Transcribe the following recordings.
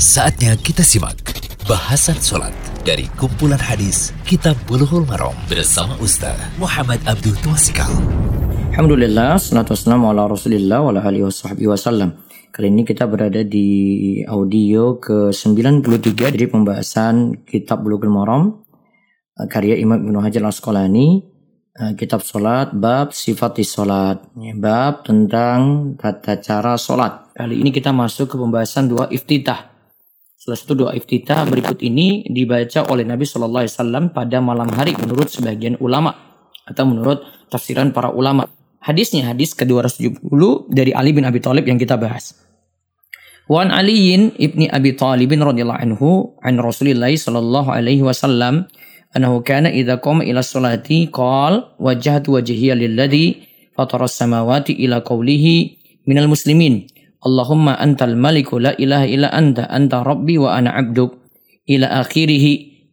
Saatnya kita simak bahasan sholat dari kumpulan hadis Kitab Bulughul Maram bersama Ustaz Muhammad Abdul Twasikal. Alhamdulillah, salatu wassalamu ala rasulillah wa ala alihi wasallam. Kali ini kita berada di audio ke-93 dari pembahasan Kitab Bulughul Maram eh, karya Imam Ibnu Hajar Al-Asqalani eh, kitab solat bab sifat solat ya, bab tentang tata cara solat kali ini kita masuk ke pembahasan dua iftitah Salah satu doa iftitah berikut ini dibaca oleh Nabi Shallallahu Alaihi Wasallam pada malam hari menurut sebagian ulama atau menurut tafsiran para ulama. Hadisnya hadis ke-270 dari Ali bin Abi Thalib yang kita bahas. Wan Aliin ibni Abi Thalib radhiyallahu anhu an Rasulillah sallallahu alaihi wasallam annahu kana idza qama ila salati qal wajjahtu wajhiya lilladhi fatara as-samawati ila qawlihi minal muslimin Allahumma antal maliku la ilaha illa anta anta rabbi wa ana abduk. Ila akhirih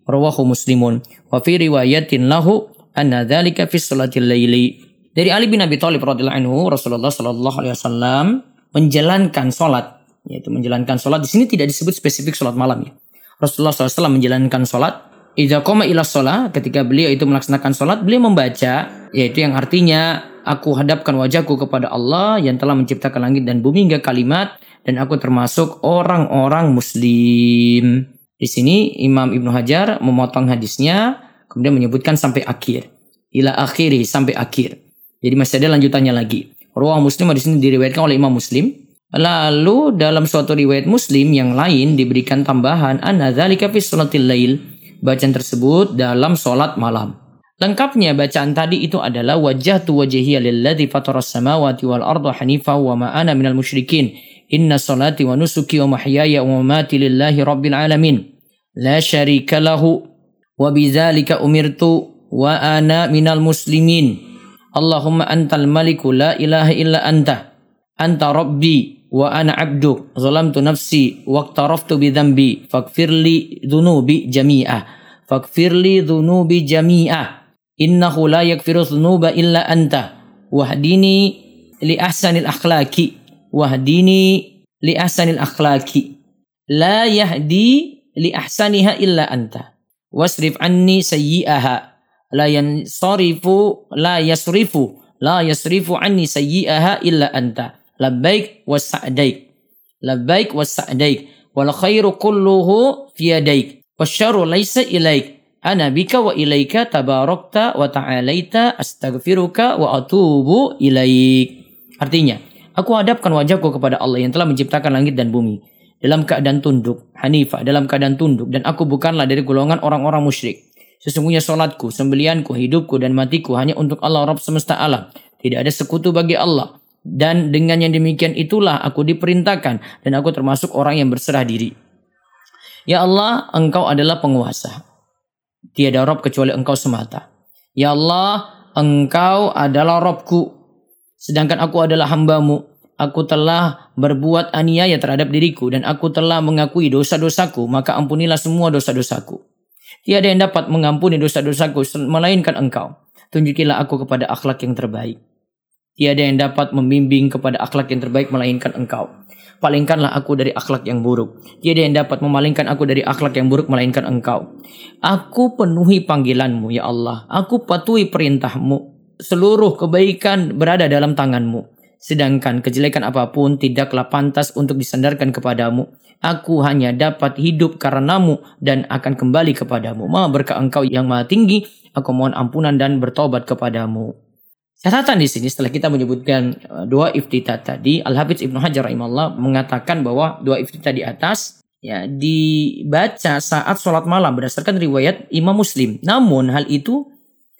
rawahu muslimun. Wa fi riwayatin lahu anna dzalika fi salatil laili dari Ali bin Abi Thalib radhiyallahu anhu Rasulullah sallallahu alaihi wasallam menjalankan salat yaitu menjalankan salat di sini tidak disebut spesifik salat malam ya. Rasulullah SAW menjalankan salat Idza qama ila shalah ketika beliau itu melaksanakan salat beliau membaca yaitu yang artinya aku hadapkan wajahku kepada Allah yang telah menciptakan langit dan bumi hingga kalimat dan aku termasuk orang-orang muslim. Di sini Imam Ibnu Hajar memotong hadisnya kemudian menyebutkan sampai akhir. Ila akhiri sampai akhir. Jadi masih ada lanjutannya lagi. Ruang Muslim di sini diriwayatkan oleh Imam Muslim. Lalu dalam suatu riwayat Muslim yang lain diberikan tambahan anna dzalika fi salatil lail bacaan tersebut dalam sholat malam. Lengkapnya bacaan tadi itu adalah wajah tu wajhiya lilladzi fatara samawati wal arda hanifa wa ma ana minal musyrikin. Inna salati wa nusuki wa mahyaya wa mamati lillahi rabbil alamin. La syarika lahu wa bidzalika umirtu wa ana minal muslimin. Allahumma antal maliku la ilaha illa anta. Anta rabbi وأنا عبدك ظلمت نفسي واقترفت بذنبي. فاغفر لي ذنوبي جميعا. فاغفر لي ذنوبي جميعا. إنه لا يغفر الذنوب إلا أنت. واهدني لأحسن الأخلاق. واهدني لأحسن الأخلاق. لا يهدي لأحسنها إلا أنت. واصرف عني سيئها. لا ينصرف لا يصرف لا يصرف عني سيئها إلا أنت. Labbaik wa sa'daik labbaik wa sa'daik wal khairu kulluhu fi yadaik wasyarru laysa ilaik. Ana bika wa ilaika tabarakta wa ta'alaita astaghfiruka wa atubu ilaik. Artinya aku hadapkan wajahku kepada Allah yang telah menciptakan langit dan bumi dalam keadaan tunduk hanifah dalam keadaan tunduk. Dan aku bukanlah dari golongan orang-orang musyrik. Sesungguhnya salatku sembelianku hidupku dan matiku hanya untuk Allah Rabb semesta alam. Tidak ada sekutu bagi Allah dan dengan yang demikian itulah aku diperintahkan dan aku termasuk orang yang berserah diri. Ya Allah, Engkau adalah penguasa. Tiada Rob kecuali Engkau semata. Ya Allah, Engkau adalah Robku. Sedangkan aku adalah hambamu. Aku telah berbuat aniaya terhadap diriku dan aku telah mengakui dosa-dosaku. Maka ampunilah semua dosa-dosaku. Tiada yang dapat mengampuni dosa-dosaku melainkan Engkau. Tunjukilah aku kepada akhlak yang terbaik. Tiada yang dapat membimbing kepada akhlak yang terbaik melainkan engkau. Palingkanlah aku dari akhlak yang buruk. Tiada yang dapat memalingkan aku dari akhlak yang buruk melainkan engkau. Aku penuhi panggilanmu ya Allah. Aku patuhi perintahmu. Seluruh kebaikan berada dalam tanganmu. Sedangkan kejelekan apa pun tidaklah pantas untuk disandarkan kepadamu. Aku hanya dapat hidup karenamu dan akan kembali kepadamu. Maha berkah engkau yang maha tinggi. Aku mohon ampunan dan bertobat kepadamu. Catatan di sini setelah kita menyebutkan uh, doa iftitah tadi, Al Hafiz Ibnu Hajar rahimahullah mengatakan bahwa doa iftitah di atas ya dibaca saat sholat malam berdasarkan riwayat Imam Muslim. Namun hal itu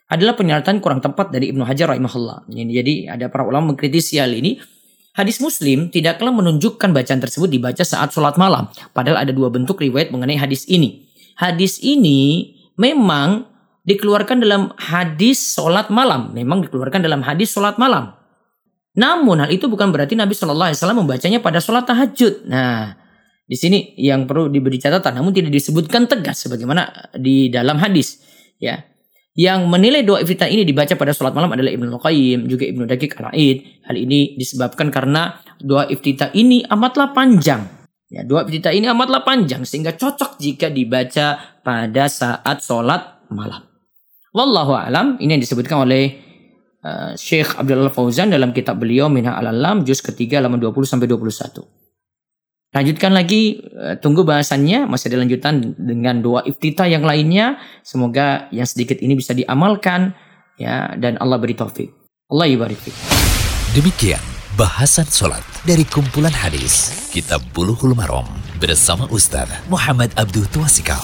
adalah pernyataan kurang tepat dari Ibnu Hajar rahimahullah. Jadi ada para ulama mengkritisi hal ini. Hadis Muslim tidaklah menunjukkan bacaan tersebut dibaca saat sholat malam. Padahal ada dua bentuk riwayat mengenai hadis ini. Hadis ini memang dikeluarkan dalam hadis sholat malam. Memang dikeluarkan dalam hadis sholat malam. Namun hal itu bukan berarti Nabi Shallallahu Alaihi Wasallam membacanya pada sholat tahajud. Nah, di sini yang perlu diberi catatan, namun tidak disebutkan tegas sebagaimana di dalam hadis. Ya, yang menilai doa iftitah ini dibaca pada sholat malam adalah Ibnu Qayyim, juga Ibnu Daqiq al Hal ini disebabkan karena doa iftitah ini amatlah panjang. Ya, doa iftitah ini amatlah panjang sehingga cocok jika dibaca pada saat sholat malam. Wallahu alam ini yang disebutkan oleh uh, Syekh Abdullah Fauzan dalam kitab beliau Minha al-Alam juz ketiga halaman 20 sampai 21. Lanjutkan lagi, uh, tunggu bahasannya masih ada lanjutan dengan doa iftitah yang lainnya. Semoga yang sedikit ini bisa diamalkan ya dan Allah beri taufik. Allah ibarik. Demikian bahasan sholat dari kumpulan hadis Kitab Bulughul Maram bersama Ustaz Muhammad Abdul Tuasikal.